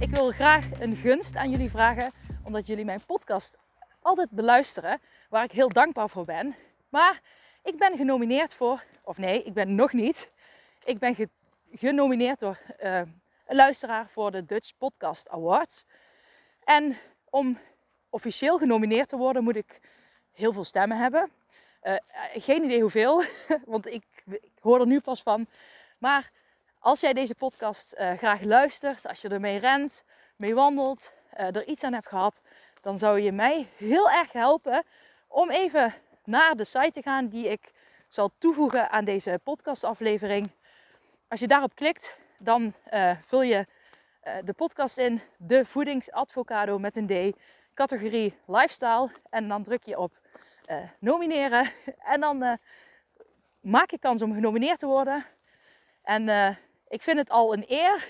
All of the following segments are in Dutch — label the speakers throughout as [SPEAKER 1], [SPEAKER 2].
[SPEAKER 1] Ik wil graag een gunst aan jullie vragen, omdat jullie mijn podcast altijd beluisteren, waar ik heel dankbaar voor ben. Maar ik ben genomineerd voor, of nee, ik ben nog niet. Ik ben ge- genomineerd door eh, een luisteraar voor de Dutch Podcast Awards. En om officieel genomineerd te worden, moet ik heel veel stemmen hebben. Eh, geen idee hoeveel, want ik, ik hoor er nu pas van. Maar als jij deze podcast eh, graag luistert, als je ermee rent, mee wandelt, eh, er iets aan hebt gehad, dan zou je mij heel erg helpen om even naar de site te gaan die ik zal toevoegen aan deze podcastaflevering. Als je daarop klikt, dan eh, vul je de podcast in, de voedingsadvocado met een D, categorie lifestyle. En dan druk je op nomineren. En dan maak je kans om genomineerd te worden. En ik vind het al een eer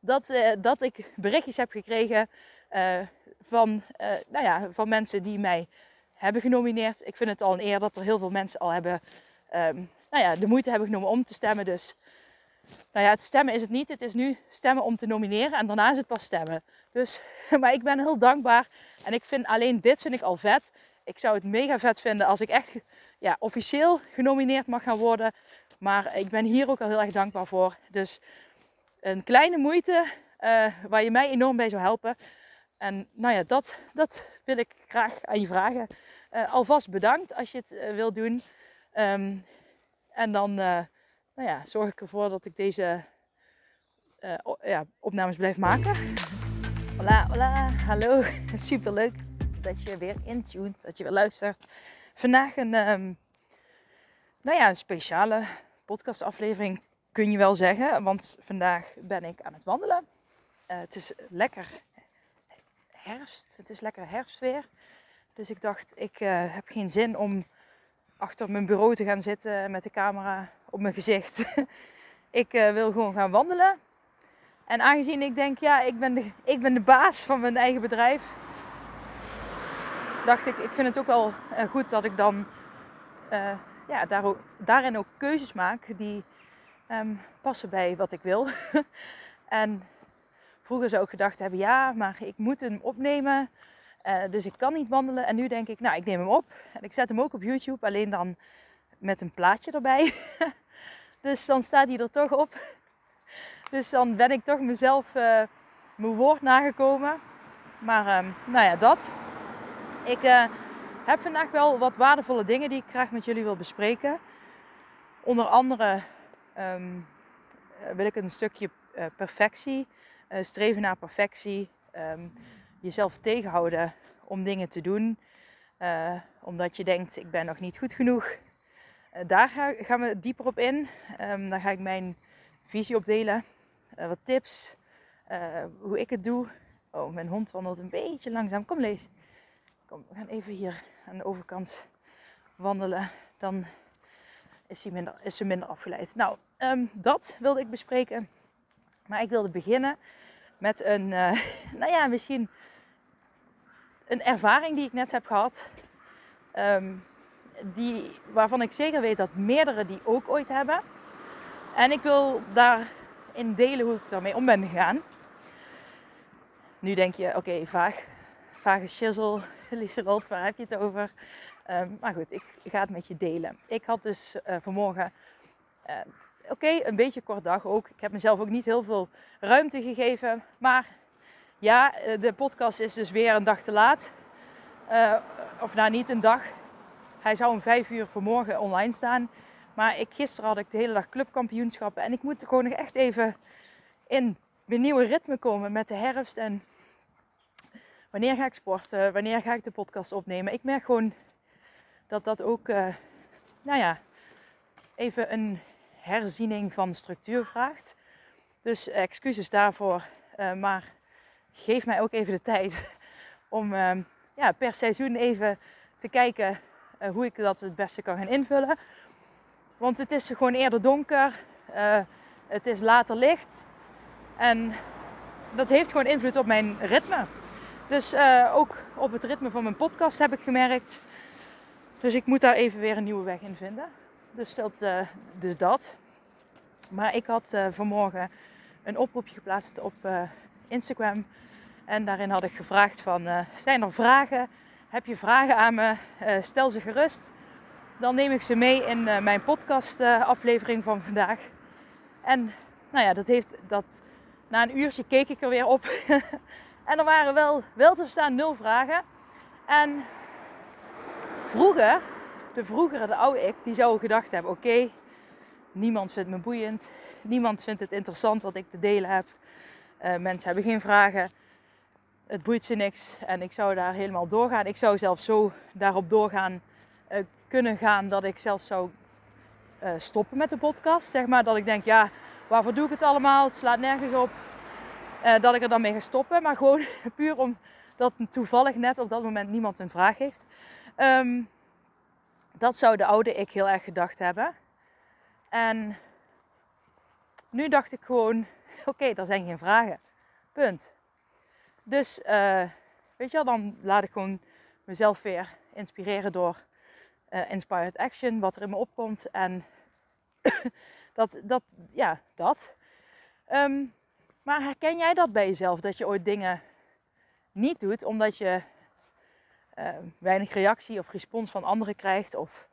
[SPEAKER 1] dat, eh, dat ik berichtjes heb gekregen eh, van, eh, nou ja, van mensen die mij hebben genomineerd. Ik vind het al een eer dat er heel veel mensen al hebben, ehm, nou ja, de moeite hebben genomen om te stemmen. Dus nou ja, het stemmen is het niet. Het is nu stemmen om te nomineren en daarna is het pas stemmen. Dus, maar ik ben heel dankbaar en ik vind alleen dit vind ik al vet. Ik zou het mega vet vinden als ik echt ja, officieel genomineerd mag gaan worden. Maar ik ben hier ook al heel erg dankbaar voor. Dus een kleine moeite eh, waar je mij enorm bij zou helpen. En nou ja, dat, dat wil ik graag aan je vragen. Eh, alvast bedankt als je het uh, wilt doen. Um, en dan nou ja, zorg ik ervoor dat ik deze ja, opnames blijf maken. Hola, hola, hallo. Super leuk dat je weer intuned, dat je weer luistert. Vandaag een, um, nou ja, een speciale podcastaflevering kun je wel zeggen. Want vandaag ben ik aan het wandelen. Uh, het is lekker herfst. Het is lekker herfstweer. Dus ik dacht, ik uh, heb geen zin om achter mijn bureau te gaan zitten met de camera op mijn gezicht. ik uh, wil gewoon gaan wandelen. En aangezien ik denk, ja, ik ben, de, ik ben de baas van mijn eigen bedrijf. Dacht ik, ik vind het ook wel goed dat ik dan ja, daar daarin ook keuzes maak die um, passen bij wat ik wil. en vroeger zou ik gedacht hebben, ja, maar ik moet hem opnemen. Uh, dus ik kan niet wandelen. En nu denk ik, nou, ik neem hem op. En ik zet hem ook op YouTube, alleen dan met een plaatje erbij. dus dan staat hij er toch op. dus dan ben ik toch mezelf uh, mijn woord nagekomen. Maar um, nou ja, dat. Ik uh, heb vandaag wel wat waardevolle dingen die ik graag met jullie wil bespreken. Onder andere um, wil ik een stukje uh, perfectie, uh, streven naar perfectie, um, jezelf tegenhouden om dingen te doen, omdat je denkt ik ben nog niet goed genoeg. daar ga, gaan we dieper op in. Um, daar ga ik mijn visie op delen, wat tips, hoe ik het doe. Oh, mijn hond wandelt een beetje langzaam. Kom lees. Kom, we gaan even hier aan de overkant wandelen. Dan is, hij minder, is ze minder afgeleid. Nou, um, dat wilde ik bespreken. Maar ik wilde beginnen met een, uh, nou ja, misschien een ervaring die ik net heb gehad. Um, die, waarvan ik zeker weet dat meerdere die ook ooit hebben. En ik wil daarin delen hoe ik daarmee om ben gegaan. Nu denk je, oké, vaag. Vage shizzle, Lieselot, waar heb je het over? Um, maar goed, ik ga het met je delen. Ik had dus uh, vanmorgen, uh, oké, een beetje kort dag ook. Ik heb mezelf ook niet heel veel ruimte gegeven. Maar ja, de podcast is dus weer een dag te laat. Of nou, niet een dag. Hij zou om vijf uur vanmorgen online staan. Maar ik, gisteren had ik de hele dag clubkampioenschappen. En ik moet gewoon nog echt even in mijn nieuwe ritme komen met de herfst. En wanneer ga ik sporten? Wanneer ga ik de podcast opnemen? Ik merk gewoon dat dat ook, uh, nou ja, even een herziening van structuur vraagt. Dus excuses daarvoor Uh, maar geef mij ook even de tijd om uh, ja, per seizoen even te kijken hoe ik dat het beste kan gaan invullen. Want het is gewoon eerder donker, het is later licht en dat heeft gewoon invloed op mijn ritme. Dus ook op het ritme van mijn podcast heb ik gemerkt. Dus ik moet daar even weer een nieuwe weg in vinden. Dus dat. dus dat. Maar ik had uh, vanmorgen een oproepje geplaatst op uh, Instagram. En daarin had ik gevraagd van, uh, zijn er vragen? Heb je vragen aan me? stel ze gerust. Dan neem ik ze mee in mijn podcast aflevering van vandaag. En nou ja, dat heeft dat... Na een uurtje keek ik er weer op. en er waren wel, wel te verstaan nul vragen. En vroeger, de vroegere, de oude ik, die zou gedacht hebben... Oké, Niemand vindt me boeiend. Niemand vindt het interessant wat ik te delen heb. Uh, mensen hebben geen vragen. Het boeit ze niks. En ik zou daar helemaal doorgaan. Ik zou zelfs zo daarop doorgaan uh, kunnen gaan dat ik zelfs zou uh, stoppen met de podcast. Zeg maar dat ik denk, ja, waarvoor doe ik het allemaal? Het slaat nergens op. dat ik er dan mee ga stoppen. Maar gewoon puur omdat toevallig net op dat moment niemand een vraag heeft. Um, dat zou de oude ik heel erg gedacht hebben. En nu dacht ik gewoon, oké, okay, er zijn geen vragen. Punt. Dus, uh, weet je wel, dan laat ik gewoon mezelf weer inspireren door uh, inspired action, wat er in me opkomt. En dat, dat, ja, dat. Um, maar herken jij dat bij jezelf? Dat je ooit dingen niet doet omdat je uh, weinig reactie of respons van anderen krijgt? Of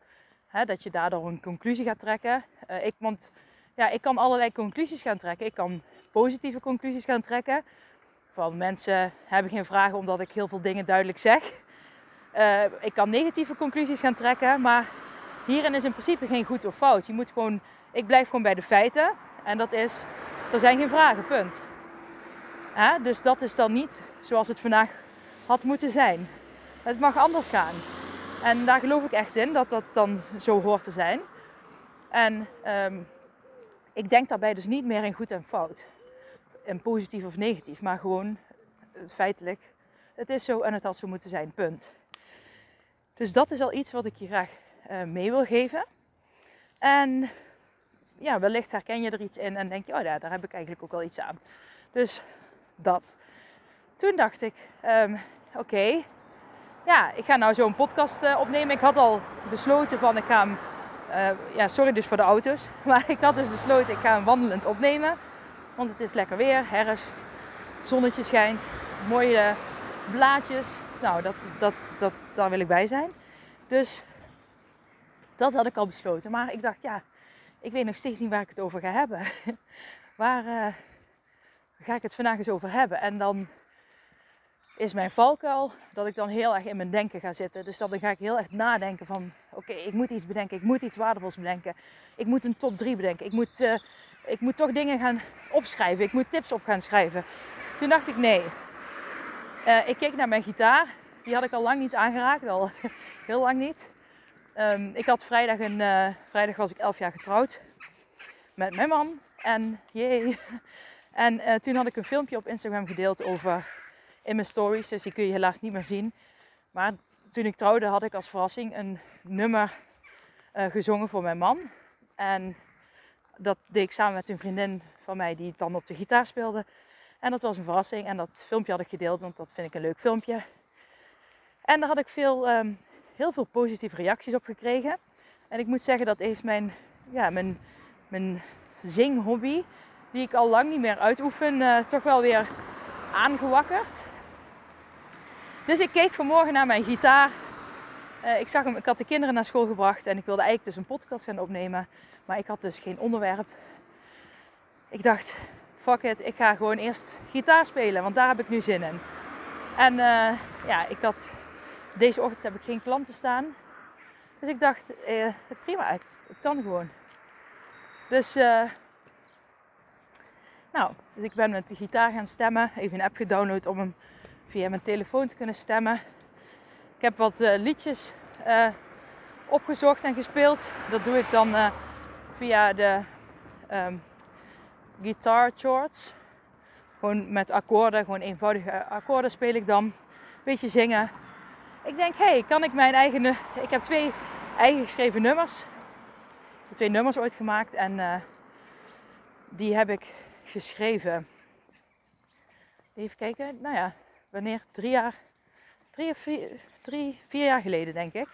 [SPEAKER 1] Hè, dat je daardoor een conclusie gaat trekken. Uh, ik, want ja, ik kan allerlei conclusies gaan trekken. Ik kan positieve conclusies gaan trekken. Van mensen hebben geen vragen omdat ik heel veel dingen duidelijk zeg. Uh, ik kan negatieve conclusies gaan trekken. Maar hierin is in principe geen goed of fout. Je moet gewoon, ik blijf gewoon bij de feiten. En dat is, er zijn geen vragen, punt. Dus dat is dan niet zoals het vandaag had moeten zijn. Het mag anders gaan. En daar geloof ik echt in dat dat dan zo hoort te zijn. En um, ik denk daarbij dus niet meer in goed en fout. In positief of negatief, maar gewoon feitelijk. Het is zo en het had zo moeten zijn, punt. Dus dat is al iets wat ik je graag uh, mee wil geven. En ja, wellicht herken je er iets in en denk je, oh ja, daar heb ik eigenlijk ook wel iets aan. Dus dat. Toen dacht ik, um, oké, ja, ik ga nou zo een podcast uh, opnemen. Ik had al besloten van ik ga hem, uh, ja sorry dus voor de auto's, maar ik had dus besloten ik ga hem wandelend opnemen. Want het is lekker weer, herfst, zonnetje schijnt, mooie blaadjes. Nou, dat, dat, dat, daar wil ik bij zijn. Dus dat had ik al besloten. Maar ik dacht, ja, ik weet nog steeds niet waar ik het over ga hebben. waar uh, ga ik het vandaag eens over hebben? En dan is mijn valkuil dat ik dan heel erg in mijn denken ga zitten. Dus dan ga ik heel erg nadenken van... Oké, ik moet iets bedenken. Ik moet iets waardevols bedenken. Ik moet een top 3 bedenken. Ik moet, uh, ik moet toch dingen gaan opschrijven. Ik moet tips op gaan schrijven. Toen dacht ik nee. Uh, ik keek naar mijn gitaar. Die had ik al lang niet aangeraakt. Al heel lang niet. Um, ik had vrijdag, een, uh, vrijdag was ik 11 jaar getrouwd. Met mijn man. En jee. En toen had ik een filmpje op Instagram gedeeld over in mijn stories. Dus die kun je helaas niet meer zien. Maar toen ik trouwde had ik als verrassing een nummer uh, gezongen voor mijn man. En dat deed ik samen met een vriendin van mij die dan op de gitaar speelde. En dat was een verrassing. En dat filmpje had ik gedeeld, want dat vind ik een leuk filmpje. En daar had ik veel, um, heel veel positieve reacties op gekregen. En ik moet zeggen, dat heeft mijn, ja, mijn, mijn zinghobby, die ik al lang niet meer uitoefen, uh, toch wel weer aangewakkerd. Dus ik keek vanmorgen naar mijn gitaar. Uh, ik, zag hem, ik had de kinderen naar school gebracht en ik wilde eigenlijk dus een podcast gaan opnemen. Maar ik had dus geen onderwerp. Ik dacht, fuck it, ik ga gewoon eerst gitaar spelen, want daar heb ik nu zin in. En uh, ja, ik had, deze ochtend heb ik geen klanten staan. Dus ik dacht, uh, prima, het kan gewoon. Dus, nou, dus ik ben met de gitaar gaan stemmen. Even een app gedownload om hem via mijn telefoon te kunnen stemmen. Ik heb wat uh, liedjes uh, opgezocht en gespeeld. Dat doe ik dan via de um, Guitar Charts. Gewoon met akkoorden, gewoon eenvoudige akkoorden speel ik dan. Beetje zingen. Ik denk, hé, hey, kan ik mijn eigen... Ik heb twee eigen geschreven nummers. Twee nummers ooit gemaakt en uh, die heb ik geschreven. Even kijken, nou ja, wanneer? Drie jaar, drie of vier, drie, vier jaar geleden denk ik.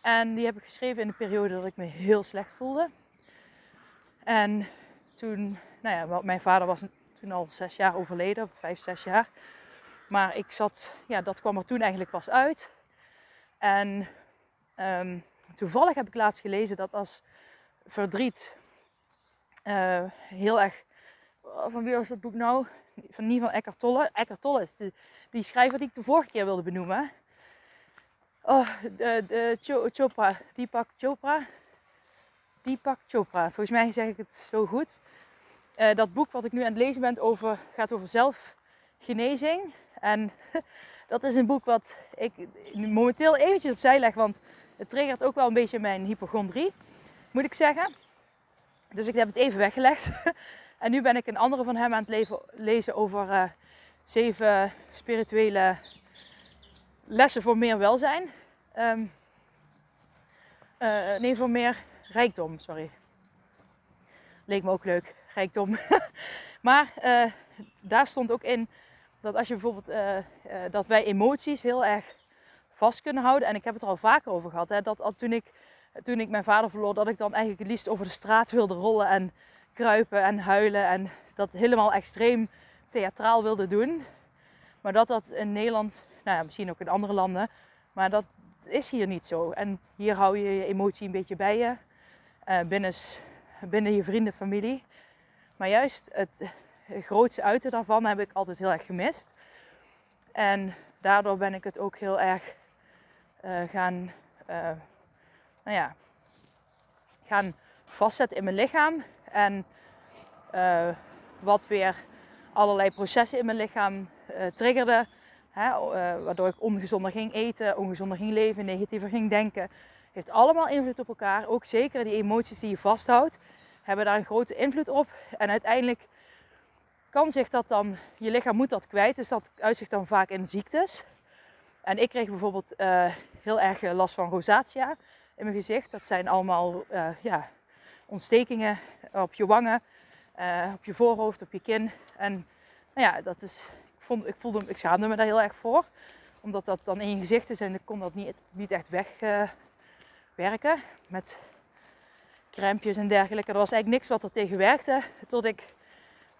[SPEAKER 1] En die heb ik geschreven in de periode dat ik me heel slecht voelde. En toen, nou ja, mijn vader was toen al zes jaar overleden, of vijf, zes jaar. Maar ik zat, ja, dat kwam er toen eigenlijk pas uit. En um, toevallig heb ik laatst gelezen dat als verdriet uh, heel erg. Oh, van wie was dat boek nou? Van niet van Eckhart Tolle. Eckhart Tolle is die schrijver die ik de vorige keer wilde benoemen. Oh, de, de Chopra, Deepak Chopra. Deepak Chopra, volgens mij zeg ik het zo goed. Uh, dat boek wat ik nu aan het lezen ben over, gaat over zelfgenezing. En dat is een boek wat ik momenteel eventjes opzij leg, want het triggert ook wel een beetje mijn hypochondrie, moet ik zeggen. Dus ik heb het even weggelegd. En nu ben ik een andere van hem aan het lezen over uh, zeven spirituele lessen voor meer welzijn. Um, nee, voor meer rijkdom, sorry. Leek me ook leuk, rijkdom. maar uh, daar stond ook in dat als je bijvoorbeeld uh, dat wij emoties heel erg vast kunnen houden. En ik heb het er al vaker over gehad. Hè, dat toen ik, toen ik mijn vader verloor, dat ik dan eigenlijk het liefst over de straat wilde rollen en kruipen en huilen. En dat helemaal extreem theatraal wilde doen. Maar dat dat in Nederland, nou ja, misschien ook in andere landen, maar dat is hier niet zo. En hier hou je je emotie een beetje bij je. Uh, binnen, binnen je vrienden, familie. Maar juist het grootste uiten daarvan heb ik altijd heel erg gemist. En daardoor ben ik het ook heel erg uh, gaan, uh, nou ja, gaan vastzetten in mijn lichaam. En uh, wat weer allerlei processen in mijn lichaam triggerde. Hè, waardoor ik ongezonder ging eten, ongezonder ging leven, negatiever ging denken. Heeft allemaal invloed op elkaar. Ook zeker die emoties die je vasthoudt, hebben daar een grote invloed op. En uiteindelijk kan zich dat dan, je lichaam moet dat kwijt. Dus dat uitzicht dan vaak in ziektes. En ik kreeg bijvoorbeeld uh, heel erg last van rosacea in mijn gezicht. Dat zijn allemaal uh, ja, ontstekingen op je wangen, op je voorhoofd, op je kin. En nou ja, dat is, ik, vond, ik, voelde, ik schaamde me daar heel erg voor. Omdat dat dan in je gezicht is en ik kon dat niet, niet echt wegwerken met crèmpjes en dergelijke. Er was eigenlijk niks wat er tegen werkte. Tot ik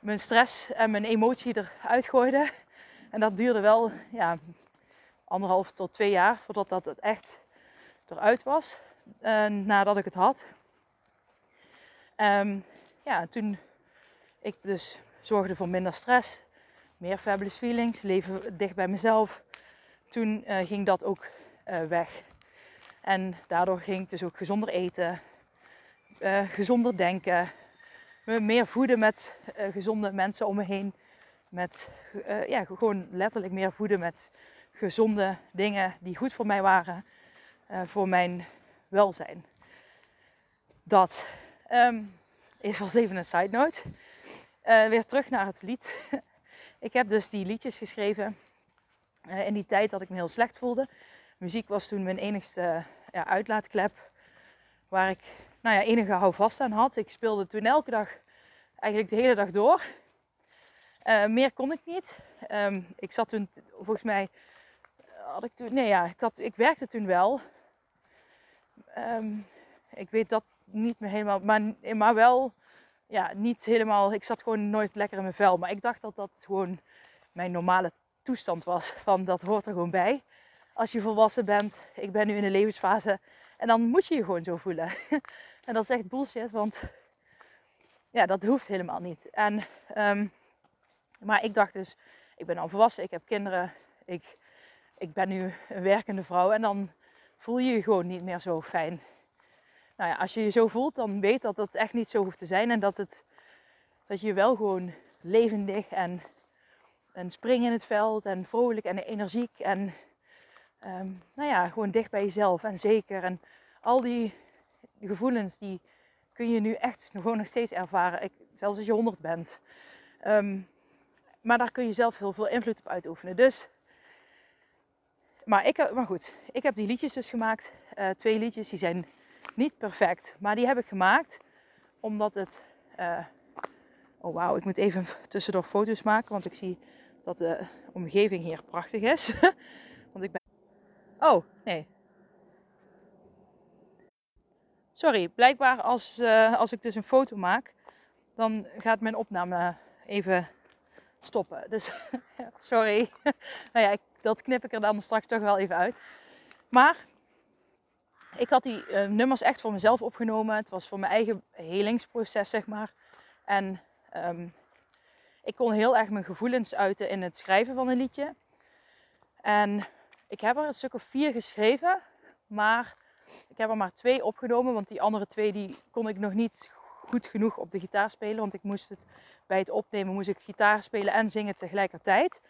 [SPEAKER 1] mijn stress en mijn emotie eruit gooide. En dat duurde wel ja, anderhalf tot twee jaar voordat dat het echt eruit was. Uh, nadat ik het had. Um, ja, toen ik dus zorgde voor minder stress, meer fabulous feelings, leven dicht bij mezelf. Toen uh, ging dat ook uh, weg. En daardoor ging ik dus ook gezonder eten, gezonder denken, me meer voeden met gezonde mensen om me heen. Met ja, gewoon letterlijk meer voeden met gezonde dingen die goed voor mij waren, uh, voor mijn welzijn. Dat um, is wel even een side note. Weer terug naar het lied. ik heb dus die liedjes geschreven in die tijd dat ik me heel slecht voelde. Muziek was toen mijn enigste ja, uitlaatklep waar ik nou ja, enige houvast aan had. Ik speelde toen elke dag, eigenlijk de hele dag door. Uh, meer kon ik niet. Um, ik zat toen volgens mij had ik toen, nee ja, ik, had, ik werkte toen wel. Um, ik weet dat niet meer helemaal, maar, maar wel, ja, niet helemaal. Ik zat gewoon nooit lekker in mijn vel. Maar ik dacht dat dat gewoon mijn normale toestand was. Van dat hoort er gewoon bij. Als je volwassen bent, ik ben nu in een levensfase. En dan moet je je gewoon zo voelen. en dat is echt bullshit, want ja, dat hoeft helemaal niet. En, um, maar ik dacht dus, ik ben al volwassen, ik heb kinderen, ik ik ben nu een werkende vrouw en dan voel je je gewoon niet meer zo fijn. Nou ja, als je je zo voelt, dan weet dat dat echt niet zo hoeft te zijn en dat, het, dat je wel gewoon levendig en, en spring in het veld en vrolijk en energiek en um, nou ja, gewoon dicht bij jezelf en zeker. En al die gevoelens die kun je nu echt gewoon nog steeds ervaren, ik, zelfs als je honderd bent. Um, maar daar kun je zelf heel veel invloed op uitoefenen. Dus, maar, ik, maar goed, ik heb die liedjes dus gemaakt. Uh, twee liedjes, die zijn niet perfect. Maar die heb ik gemaakt omdat het... Uh, oh wauw, ik moet even tussendoor foto's maken. Want ik zie dat de omgeving hier prachtig is. want ik ben... Oh, nee. Sorry, blijkbaar als, uh, als ik dus een foto maak, dan gaat mijn opname even stoppen. Dus sorry. nou ja, ik, dat knip ik er dan straks toch wel even uit. Maar ik had die uh, nummers echt voor mezelf opgenomen. Het was voor mijn eigen helingsproces, zeg maar. En um, ik kon heel erg mijn gevoelens uiten in het schrijven van een liedje. En ik heb er een stuk of vier geschreven, maar ik heb er maar twee opgenomen, want die andere twee die kon ik nog niet goed genoeg op de gitaar spelen. Want ik moest het bij het opnemen moest ik gitaar spelen en zingen tegelijkertijd.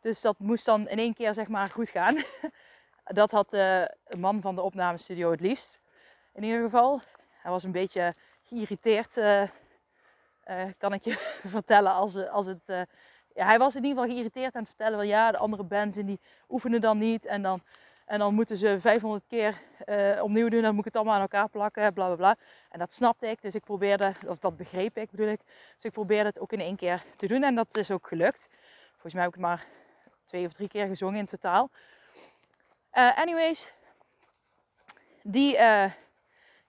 [SPEAKER 1] Dus dat moest dan in één keer zeg maar goed gaan. Dat had de man van de opnamestudio het liefst. In ieder geval. Hij was een beetje geïrriteerd, uh, uh, kan ik je vertellen. Als, als het, ja, hij was in ieder geval geïrriteerd aan het vertellen. Van ja, de andere bands die oefenen dan niet. En dan, en dan moeten ze 500 keer opnieuw doen. Dan moet ik het allemaal aan elkaar plakken. Bla bla bla. En dat snapte ik. Dus ik probeerde, of dat begreep ik bedoel ik. Dus ik probeerde het ook in één keer te doen. En dat is ook gelukt. Volgens mij heb ik maar twee of drie keer gezongen in totaal. Uh, anyways, die, uh,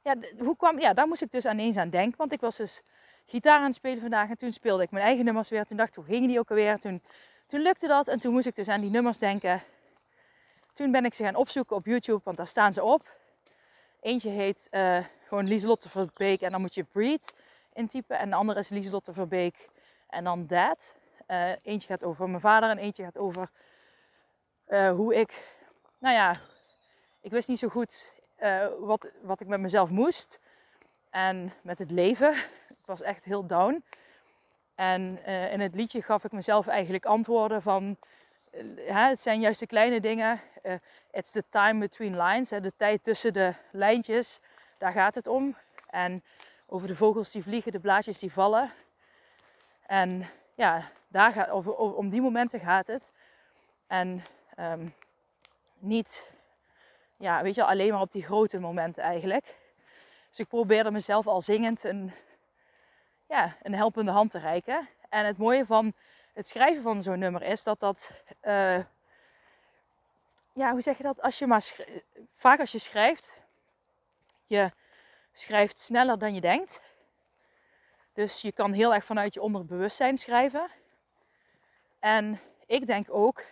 [SPEAKER 1] ja, hoe kwam, ja, daar moest ik dus ineens aan denken. Want ik was dus gitaar aan het spelen vandaag en toen speelde ik mijn eigen nummers weer. Toen dacht ik, hoe gingen die ook alweer? Toen, toen lukte dat en toen moest ik dus aan die nummers denken. Toen ben ik ze gaan opzoeken op YouTube, want daar staan ze op. Eentje heet uh, gewoon Lieselotte Verbeek en dan moet je Breed intypen. En de andere is Lieselotte Verbeek en dan Dad. eentje gaat over mijn vader en eentje gaat over hoe ik nou ja, ik wist niet zo goed wat, wat ik met mezelf moest. En met het leven. Ik was echt heel down. En in het liedje gaf ik mezelf eigenlijk antwoorden van... Uh, het zijn juist de kleine dingen. it's the time between lines. Hè, de tijd tussen de lijntjes. Daar gaat het om. En over de vogels die vliegen, de blaadjes die vallen. En ja, daar gaat, om die momenten gaat het. En um, niet, ja, weet je, alleen maar op die grote momenten eigenlijk. Dus ik probeerde mezelf al zingend een, ja, een helpende hand te reiken. En het mooie van het schrijven van zo'n nummer is dat dat, uh, ja, hoe zeg je dat? Als je maar vaak als je schrijft, je schrijft sneller dan je denkt. Dus je kan heel erg vanuit je onderbewustzijn schrijven. En ik denk ook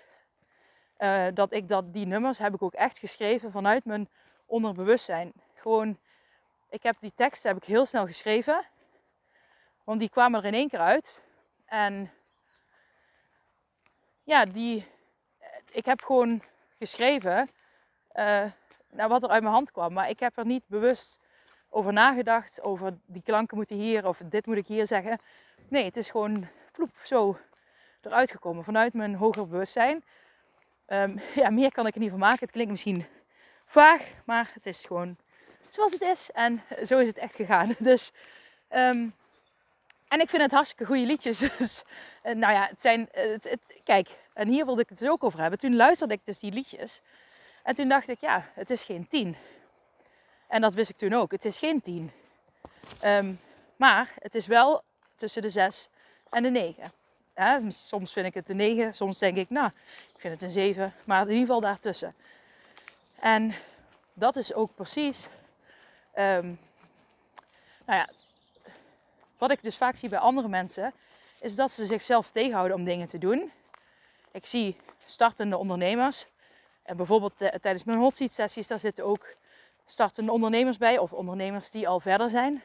[SPEAKER 1] uh, dat ik dat, die nummers heb ik ook echt geschreven vanuit mijn onderbewustzijn. Gewoon, ik heb die tekst heb ik heel snel geschreven. Want die kwamen er in één keer uit. En ja, die, ik heb gewoon geschreven uh, naar wat er uit mijn hand kwam. Maar ik heb er niet bewust over nagedacht. Over die klanken moeten hier of dit moet ik hier zeggen. Nee, het is gewoon vloep, zo eruit gekomen vanuit mijn hoger bewustzijn. Um, ja, meer kan ik er niet van maken. Het klinkt misschien vaag, maar het is gewoon zoals het is. En zo is het echt gegaan. Dus, um, en ik vind het hartstikke goede liedjes. Dus, uh, nou ja, het zijn, uh, het, het, kijk, en hier wilde ik het dus ook over hebben. Toen luisterde ik dus die liedjes. En toen dacht ik, ja, het is geen tien. En dat wist ik toen ook. Het is geen tien. Um, maar het is wel tussen de zes en de negen. Soms vind ik het een 9, soms denk ik, nou, ik vind het een 7, maar in ieder geval daartussen. En dat is ook precies, um, nou ja, wat ik dus vaak zie bij andere mensen, is dat ze zichzelf tegenhouden om dingen te doen. Ik zie startende ondernemers, en bijvoorbeeld tijdens mijn hot seat sessies, daar zitten ook startende ondernemers bij, of ondernemers die al verder zijn.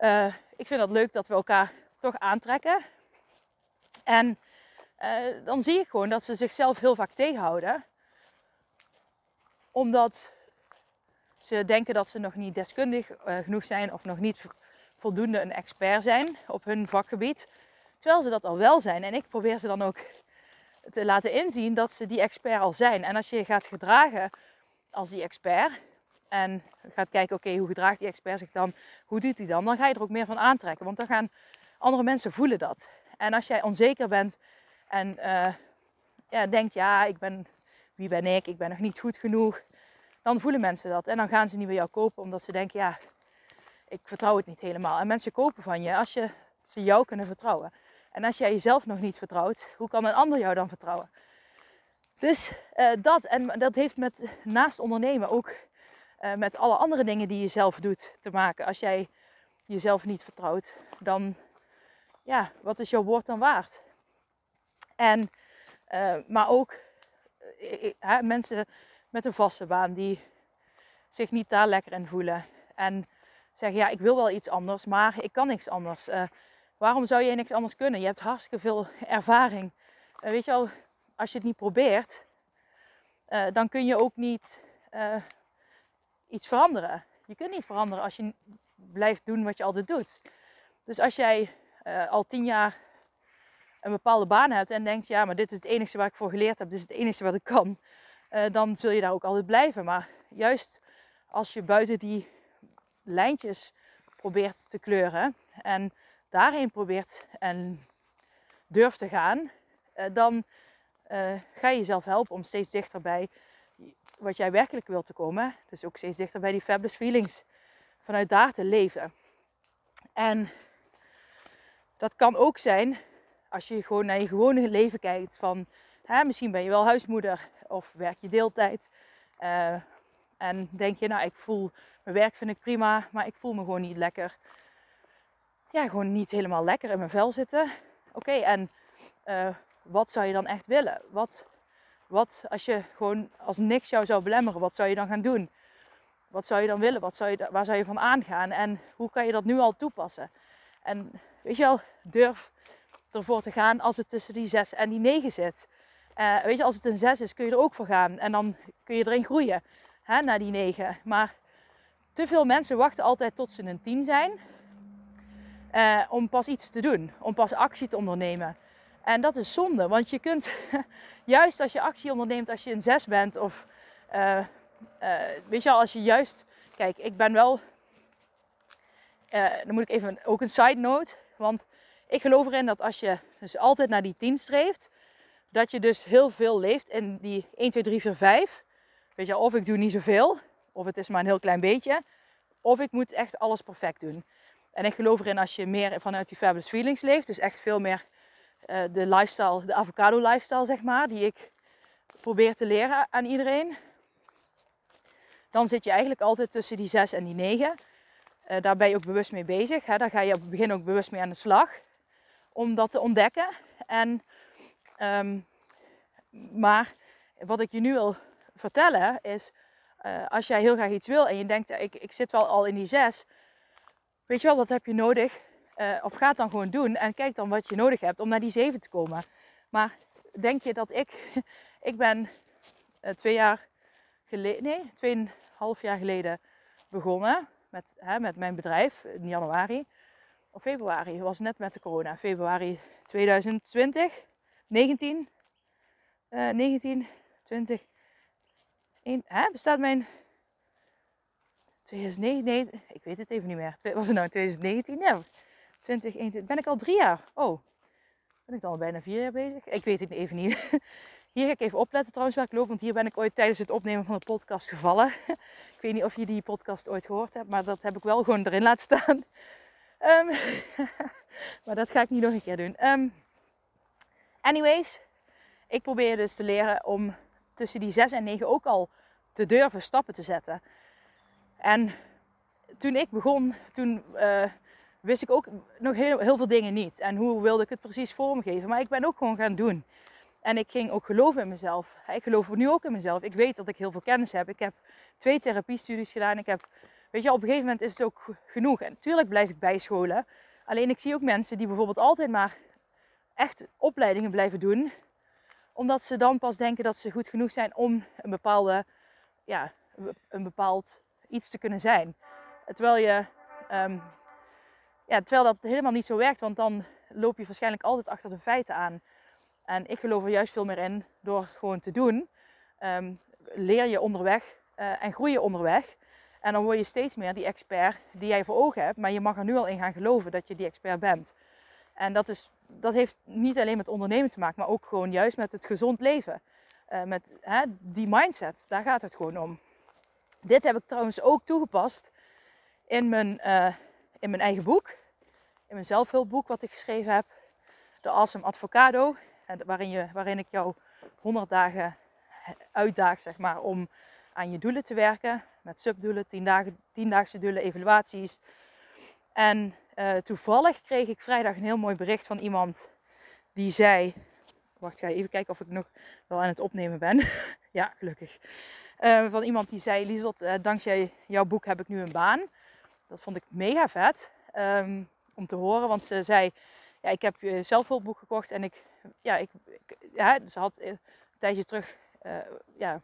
[SPEAKER 1] Uh, ik vind het leuk dat we elkaar toch aantrekken. En uh, dan zie ik gewoon dat ze zichzelf heel vaak tegenhouden. Omdat ze denken dat ze nog niet deskundig uh, genoeg zijn of nog niet voldoende een expert zijn op hun vakgebied. Terwijl ze dat al wel zijn. En ik probeer ze dan ook te laten inzien dat ze die expert al zijn. En als je gaat gedragen als die expert en gaat kijken, oké, hoe gedraagt die expert zich dan? Hoe doet hij dan? Dan ga je er ook meer van aantrekken. Want dan gaan andere mensen voelen dat. En als jij onzeker bent en uh, ja, denkt, ja, ik ben, wie ben ik? Ik ben nog niet goed genoeg. Dan voelen mensen dat. En dan gaan ze niet bij jou kopen omdat ze denken, ja, ik vertrouw het niet helemaal. En mensen kopen van je als je ze jou kunnen vertrouwen. En als jij jezelf nog niet vertrouwt, hoe kan een ander jou dan vertrouwen? Dus uh, dat, en dat heeft met naast ondernemen ook uh, met alle andere dingen die je zelf doet te maken. Als jij jezelf niet vertrouwt, dan ja, wat is jouw woord dan waard? En, uh, maar ook mensen met een vaste baan die zich niet daar lekker in voelen. En zeggen, ja, ik wil wel iets anders, maar ik kan niks anders. waarom zou je niks anders kunnen? Je hebt hartstikke veel ervaring. weet je wel, als je het niet probeert, uh, dan kun je ook niet iets veranderen. Je kunt niet veranderen als je blijft doen wat je altijd doet. Dus als jij al tien jaar een bepaalde baan hebt en denkt, ja, maar dit is het enige waar ik voor geleerd heb, dit is het enige wat ik kan, dan zul je daar ook altijd blijven. Maar juist als je buiten die lijntjes probeert te kleuren en daarheen probeert en durft te gaan, dan uh, ga je jezelf helpen om steeds dichter bij wat jij werkelijk wilt te komen. Dus ook steeds dichter bij die fabulous feelings. Vanuit daar te leven. En dat kan ook zijn als je gewoon naar je gewone leven kijkt. Van hè, misschien ben je wel huismoeder of werk je deeltijd. Uh, en denk je, nou ik voel, mijn werk vind ik prima, maar ik voel me gewoon niet lekker. Ja, gewoon niet helemaal lekker in mijn vel zitten. Oké, en uh, wat zou je dan echt willen? Wat, wat als je gewoon als niks jou zou belemmeren, wat zou je dan gaan doen? Wat zou je dan willen? Wat zou je, waar zou je van aangaan? En hoe kan je dat nu al toepassen? En weet je wel, durf ervoor te gaan als het tussen die 6 en die 9 zit. Uh, weet je, als het een 6 is, kun je er ook voor gaan. En dan kun je erin groeien hè, naar die 9. Maar te veel mensen wachten altijd tot ze een 10 zijn. Uh, om pas iets te doen, om pas actie te ondernemen. En dat is zonde, want je kunt juist als je actie onderneemt als je een 6 bent of uh, uh, weet je al, als je juist, kijk, ik ben wel, uh, dan moet ik even ook een side note, want ik geloof erin dat als je dus altijd naar die 10 streeft, dat je dus heel veel leeft in die 1, 2, 3, 4, 5. Weet je, of ik doe niet zoveel, of het is maar een heel klein beetje, of ik moet echt alles perfect doen. En ik geloof erin als je meer vanuit die fabulous feelings leeft, dus echt veel meer uh, de lifestyle, de avocado lifestyle zeg maar, die ik probeer te leren aan iedereen. Dan zit je eigenlijk altijd tussen die 6 en die 9. Uh, daar ben je ook bewust mee bezig. Hè? Daar ga je op het begin ook bewust mee aan de slag. Om dat te ontdekken. En, um, maar wat ik je nu wil vertellen is... Uh, als jij heel graag iets wil en je denkt... Ik, ik zit wel al in die 6. Weet je wel, dat heb je nodig uh, of ga dan gewoon doen en kijk dan wat je nodig hebt om naar die 7 te komen. Maar denk je dat ik, ik ben uh, twee jaar geleden, nee, tweeënhalf jaar geleden begonnen met, hè, met mijn bedrijf in januari. Of februari, was net met de corona. Februari 2020, 19, uh, 19, 20, 1, hè, bestaat mijn 2009, nee, ik weet het even niet meer. Was het nou 2019? Ja, 2021. Ben ik al drie jaar? Oh, ben ik dan al bijna vier jaar bezig? Ik weet het even niet. Hier ga ik even opletten trouwens waar ik loop. Want hier ben ik ooit tijdens het opnemen van de podcast gevallen. Ik weet niet of je die podcast ooit gehoord hebt. Maar dat heb ik wel gewoon erin laten staan. Um, maar dat ga ik niet nog een keer doen. Um, anyways, ik probeer dus te leren om tussen die 6 en 9 ook al te durven stappen te zetten. En toen ik begon, toen uh, wist ik ook nog heel, heel veel dingen niet. En hoe wilde ik het precies vormgeven. Maar ik ben ook gewoon gaan doen. En ik ging ook geloven in mezelf. Ik geloof nu ook in mezelf. Ik weet dat ik heel veel kennis heb. Ik heb twee therapiestudies gedaan. Ik heb, weet je, op een gegeven moment is het ook genoeg. En natuurlijk blijf ik bijscholen. Alleen ik zie ook mensen die bijvoorbeeld altijd maar echt opleidingen blijven doen. Omdat ze dan pas denken dat ze goed genoeg zijn om een bepaalde, ja, een bepaald iets te kunnen zijn. Terwijl je um, ja, terwijl dat helemaal niet zo werkt, want dan loop je waarschijnlijk altijd achter de feiten aan. En ik geloof er juist veel meer in door gewoon te doen. Um, leer je onderweg uh, en groei je onderweg. En dan word je steeds meer die expert die jij voor ogen hebt. Maar je mag er nu al in gaan geloven dat je die expert bent. En dat is dat heeft niet alleen met ondernemen te maken, maar ook gewoon juist met het gezond leven. Uh, met hè, die mindset, daar gaat het gewoon om. Dit heb ik trouwens ook toegepast in mijn, uh, in mijn eigen boek. In mijn zelfhulpboek wat ik geschreven heb. De Awesome Advocado. Waarin, je, waarin ik jou 100 dagen uitdaag zeg maar, om aan je doelen te werken. Met subdoelen, 10 dagen, 10-daagse doelen, evaluaties. En uh, toevallig kreeg ik vrijdag een heel mooi bericht van iemand die zei. Wacht, ga even kijken of ik nog wel aan het opnemen ben. ja, gelukkig. Uh, van iemand die zei: Lieselt, uh, dankzij jouw boek heb ik nu een baan. Dat vond ik mega vet um, om te horen, want ze zei: ja, Ik heb zelf een boek gekocht en ik, ja, ik, ik ja, ze had een tijdje terug, ja,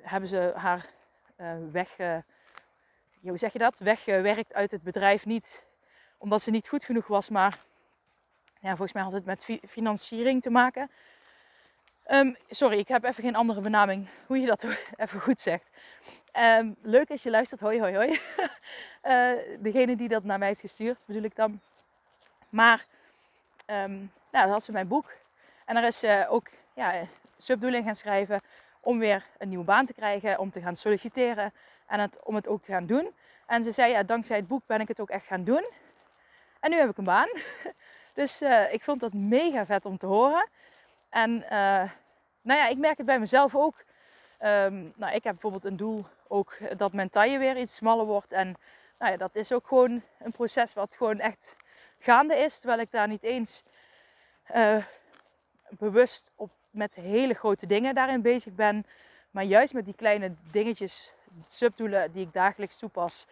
[SPEAKER 1] hebben ze haar weg hoe zeg je dat, weggewerkt uit het bedrijf. Niet omdat ze niet goed genoeg was, maar ja, volgens mij had het met financiering te maken. Um, sorry, ik heb even geen andere benaming hoe je dat even goed zegt. Um, leuk als je luistert. Hoi, hoi, hoi. uh, degene die dat naar mij heeft gestuurd, bedoel ik dan. Maar, nou, dat had ze mijn boek. En er is uh, ook ja, subdoeling gaan schrijven om weer een nieuwe baan te krijgen, om te gaan solliciteren en het, om het ook te gaan doen. En ze zei, ja, dankzij het boek ben ik het ook echt gaan doen. En nu heb ik een baan. Dus uh, ik vond dat mega vet om te horen. En uh, nou ja, ik merk het bij mezelf ook. Um, nou, ik heb bijvoorbeeld een doel ook dat mijn taille weer iets smaller wordt. En nou ja, dat is ook gewoon een proces wat gewoon echt gaande is. Terwijl ik daar niet eens uh, bewust op met hele grote dingen daarin bezig ben. Maar juist met die kleine dingetjes, subdoelen die ik dagelijks toepas,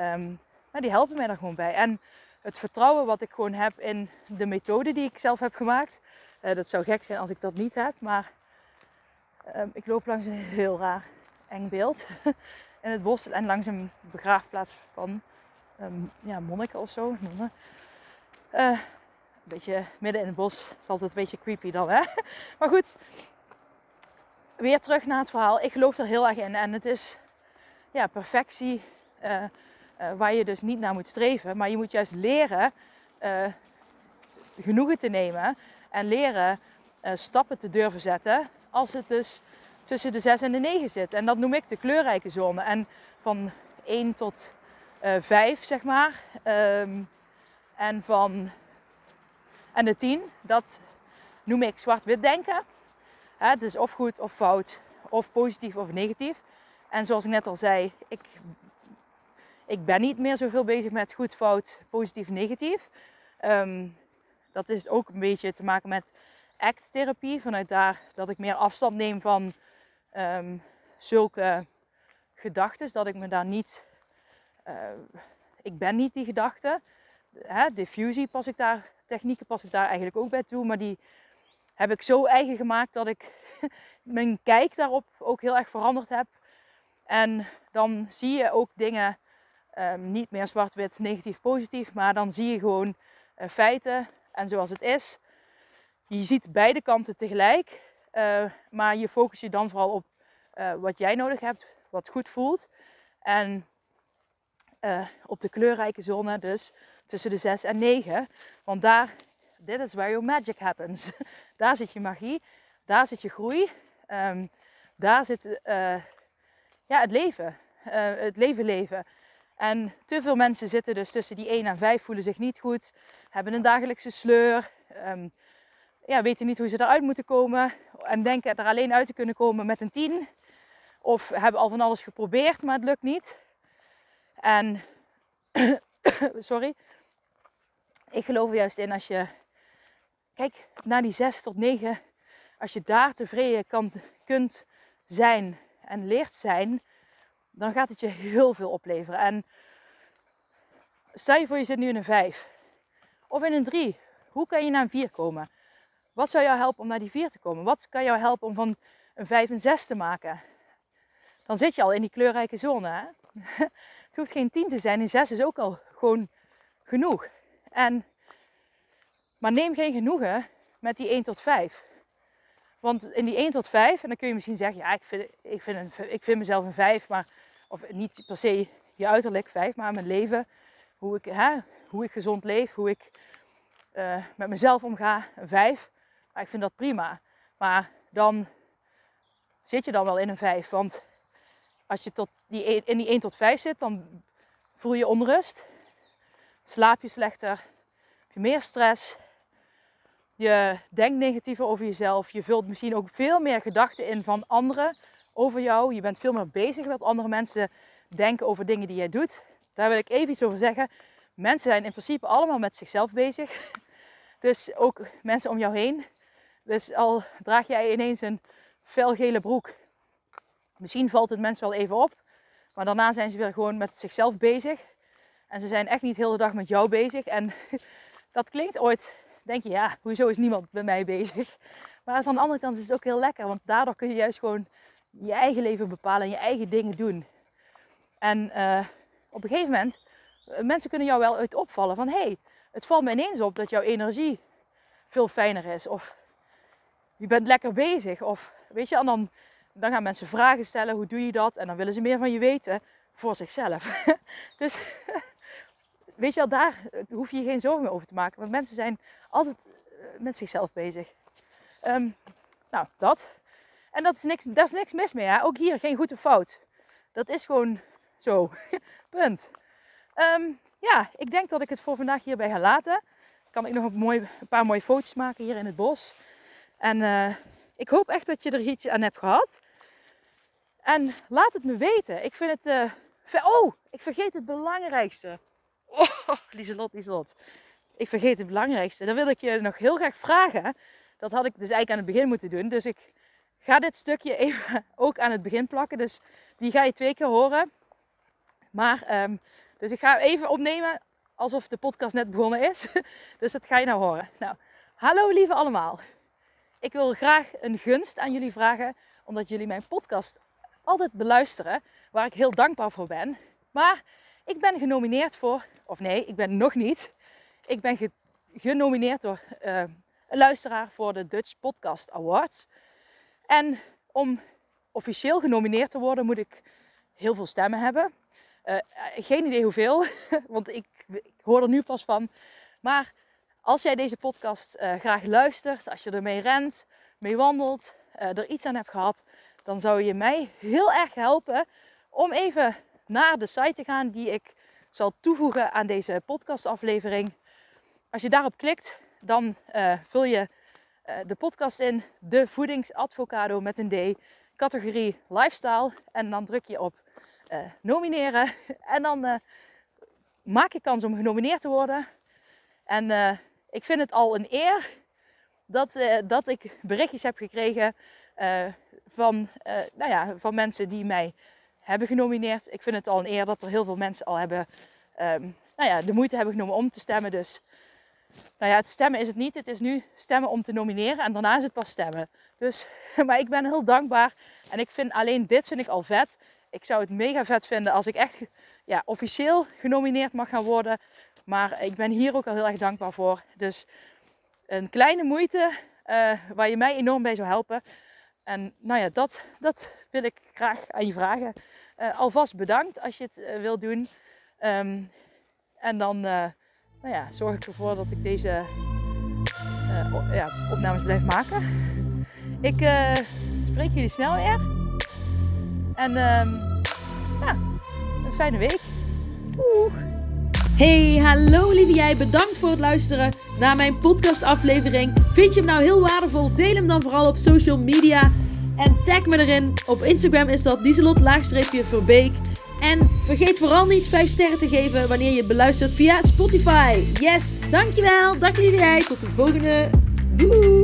[SPEAKER 1] um, die helpen mij er gewoon bij. En het vertrouwen wat ik gewoon heb in de methode die ik zelf heb gemaakt. Uh, dat zou gek zijn als ik dat niet heb, maar um, ik loop langs een heel raar eng beeld in het bos en langs een begraafplaats van um, ja, monniken of zo. Nonnen. Uh, een beetje midden in het bos. is altijd een beetje creepy dan, hè? Maar goed, weer terug naar het verhaal. Ik geloof er heel erg in. En het is ja, perfectie uh, uh, waar je dus niet naar moet streven. Maar je moet juist leren uh, genoegen te nemen. En leren stappen te durven zetten. Als het dus tussen de 6 en de 9 zit. En dat noem ik de kleurrijke zone. En van 1 tot 5, zeg maar. Um, en van en de 10, dat noem ik zwart-wit denken. Het is of goed of fout, of positief of negatief. En zoals ik net al zei, ik, ik ben niet meer zoveel bezig met goed, fout, positief, negatief. Um, dat is ook een beetje te maken met act-therapie. Vanuit daar dat ik meer afstand neem van um, zulke gedachten. Dat ik me daar niet. Uh, ik ben niet die gedachte. Diffusie pas ik daar technieken pas ik daar eigenlijk ook bij toe. Maar die heb ik zo eigen gemaakt dat ik mijn kijk daarop ook heel erg veranderd heb. En dan zie je ook dingen um, niet meer zwart-wit, negatief, positief. Maar dan zie je gewoon uh, feiten en zoals het is. Je ziet beide kanten tegelijk. Uh, maar je focus je dan vooral op uh, wat jij nodig hebt, wat goed voelt. En op de kleurrijke zone dus tussen de 6 en 9. Want daar, dit is where your magic happens. daar zit je magie, daar zit je groei, um, daar zit ja, het leven. Uh, het leven leven. En te veel mensen zitten dus tussen die 1 en 5, voelen zich niet goed, hebben een dagelijkse sleur, um, ja, weten niet hoe ze eruit moeten komen en denken er alleen uit te kunnen komen met een 10. Of hebben al van alles geprobeerd, maar het lukt niet. En sorry. Ik geloof er juist in als je, kijk, naar die 6 tot 9, als je daar tevreden kan, kunt zijn en leert zijn, dan gaat het je heel veel opleveren. En stel je voor je zit nu in een 5 of in een 3. Hoe kan je naar een 4 komen? Wat zou jou helpen om naar die 4 te komen? Wat kan jou helpen om van een 5 een 6 te maken? Dan zit je al in die kleurrijke zone. Hè? Het hoeft geen 10 te zijn. Een 6 is ook al gewoon genoeg. En, maar neem geen genoegen met die 1 tot 5. Want in die 1 tot 5, en dan kun je misschien zeggen, ja, ik vind, ik vind, ik vind mezelf een 5, maar, of niet per se je uiterlijk 5, maar mijn leven, hoe ik, hè, hoe ik gezond leef, hoe ik eh, met mezelf omga, een 5. Maar ik vind dat prima. Maar dan zit je dan wel in een 5. Want als je tot die, in die 1 tot 5 zit, dan voel je onrust. Slaap je slechter. Heb je meer stress. Je denkt negatiever over jezelf. Je vult misschien ook veel meer gedachten in van anderen over jou. Je bent veel meer bezig met andere mensen denken over dingen die jij doet. Daar wil ik even iets over zeggen. Mensen zijn in principe allemaal met zichzelf bezig. Dus ook mensen om jou heen. Dus al draag jij ineens een felgele broek. Misschien valt het mensen wel even op. Maar daarna zijn ze weer gewoon met zichzelf bezig. En ze zijn echt niet de hele dag met jou bezig. En dat klinkt ooit, denk je, ja, hoezo is niemand bij mij bezig? Maar van de andere kant is het ook heel lekker. Want daardoor kun je juist gewoon je eigen leven bepalen en je eigen dingen doen. En uh, op een gegeven moment, uh, mensen kunnen jou wel uit opvallen van hé, hey, het valt me ineens op dat jouw energie veel fijner is. Of je bent lekker bezig. Of weet je, en dan, dan gaan mensen vragen stellen, hoe doe je dat? En dan willen ze meer van je weten voor zichzelf. dus weet je al, daar hoef je je geen zorgen meer over te maken. Want mensen zijn altijd uh, met zichzelf bezig. Um, nou, dat. En dat is niks, daar is niks mis mee. Hè? Ook hier geen goed of fout. Dat is gewoon zo. Punt. Um, ja, ik denk dat ik het voor vandaag hierbij ga laten. Kan ik nog een, een paar mooie foto's maken hier in het bos. En uh, ik hoop echt dat je er iets aan hebt gehad. En laat het me weten. Ik vind het... Oh, ik vergeet het belangrijkste. Oh, Lieselot, Lieselot. Ik vergeet het belangrijkste. Dan wil ik je nog heel graag vragen. Dat had ik dus eigenlijk aan het begin moeten doen. Dus ik ga dit stukje even ook aan het begin plakken. Dus die ga je twee keer horen. Maar, um, dus ik ga even opnemen alsof de podcast net begonnen is. Dus dat ga je nou horen. Nou, hallo lieve allemaal. Ik wil graag een gunst aan jullie vragen, omdat jullie mijn podcast altijd beluisteren, waar ik heel dankbaar voor ben. Maar ik ben genomineerd voor, of nee, ik ben nog niet. Ik ben ge genomineerd door uh, een luisteraar voor de Dutch Podcast Awards. En om officieel genomineerd te worden moet ik heel veel stemmen hebben. Uh, geen idee hoeveel, want ik, hoor er nu pas van. Maar als jij deze podcast graag luistert, als je ermee rent, mee wandelt, er iets aan hebt gehad, dan zou je mij heel erg helpen om even naar de site te gaan die ik zal toevoegen aan deze podcastaflevering. Als je daarop klikt, dan vul je de podcast in, de voedingsadvocado met een D, categorie lifestyle. En dan druk je op uh, nomineren. En dan maak je kans om genomineerd te worden. En ik vind het al een eer dat, dat ik berichtjes heb gekregen van, nou ja, van mensen die mij hebben genomineerd. Ik vind het al een eer dat er heel veel mensen al hebben, um, nou ja, de moeite hebben genomen om te stemmen. Dus nou ja, het stemmen is het niet. Het is nu stemmen om te nomineren en daarna is het pas stemmen. Dus, maar ik ben heel dankbaar. En ik vind alleen dit vind ik al vet ik zou het mega vet vinden als ik echt ja, officieel genomineerd mag gaan worden. Maar ik ben hier ook al heel erg dankbaar voor. Dus een kleine moeite uh, waar je mij enorm bij zou helpen. En nou ja, dat, dat wil ik graag aan je vragen. Uh, alvast bedankt als je het uh, wilt doen. Um, en dan nou ja, zorg ik ervoor dat ik deze ja, opnames blijf maken. Ik spreek jullie snel weer. En um, ja, een fijne week.
[SPEAKER 2] Hey, hallo lieve jij. Bedankt voor het luisteren naar mijn podcastaflevering. Vind je hem nou heel waardevol? Deel hem dan vooral op social media. En tag me erin. Op Instagram is dat Lieselot-Verbeek. En vergeet vooral niet 5 sterren te geven wanneer je beluistert via Spotify. Yes, dankjewel. Dag lieve jij. Tot de volgende. Doei.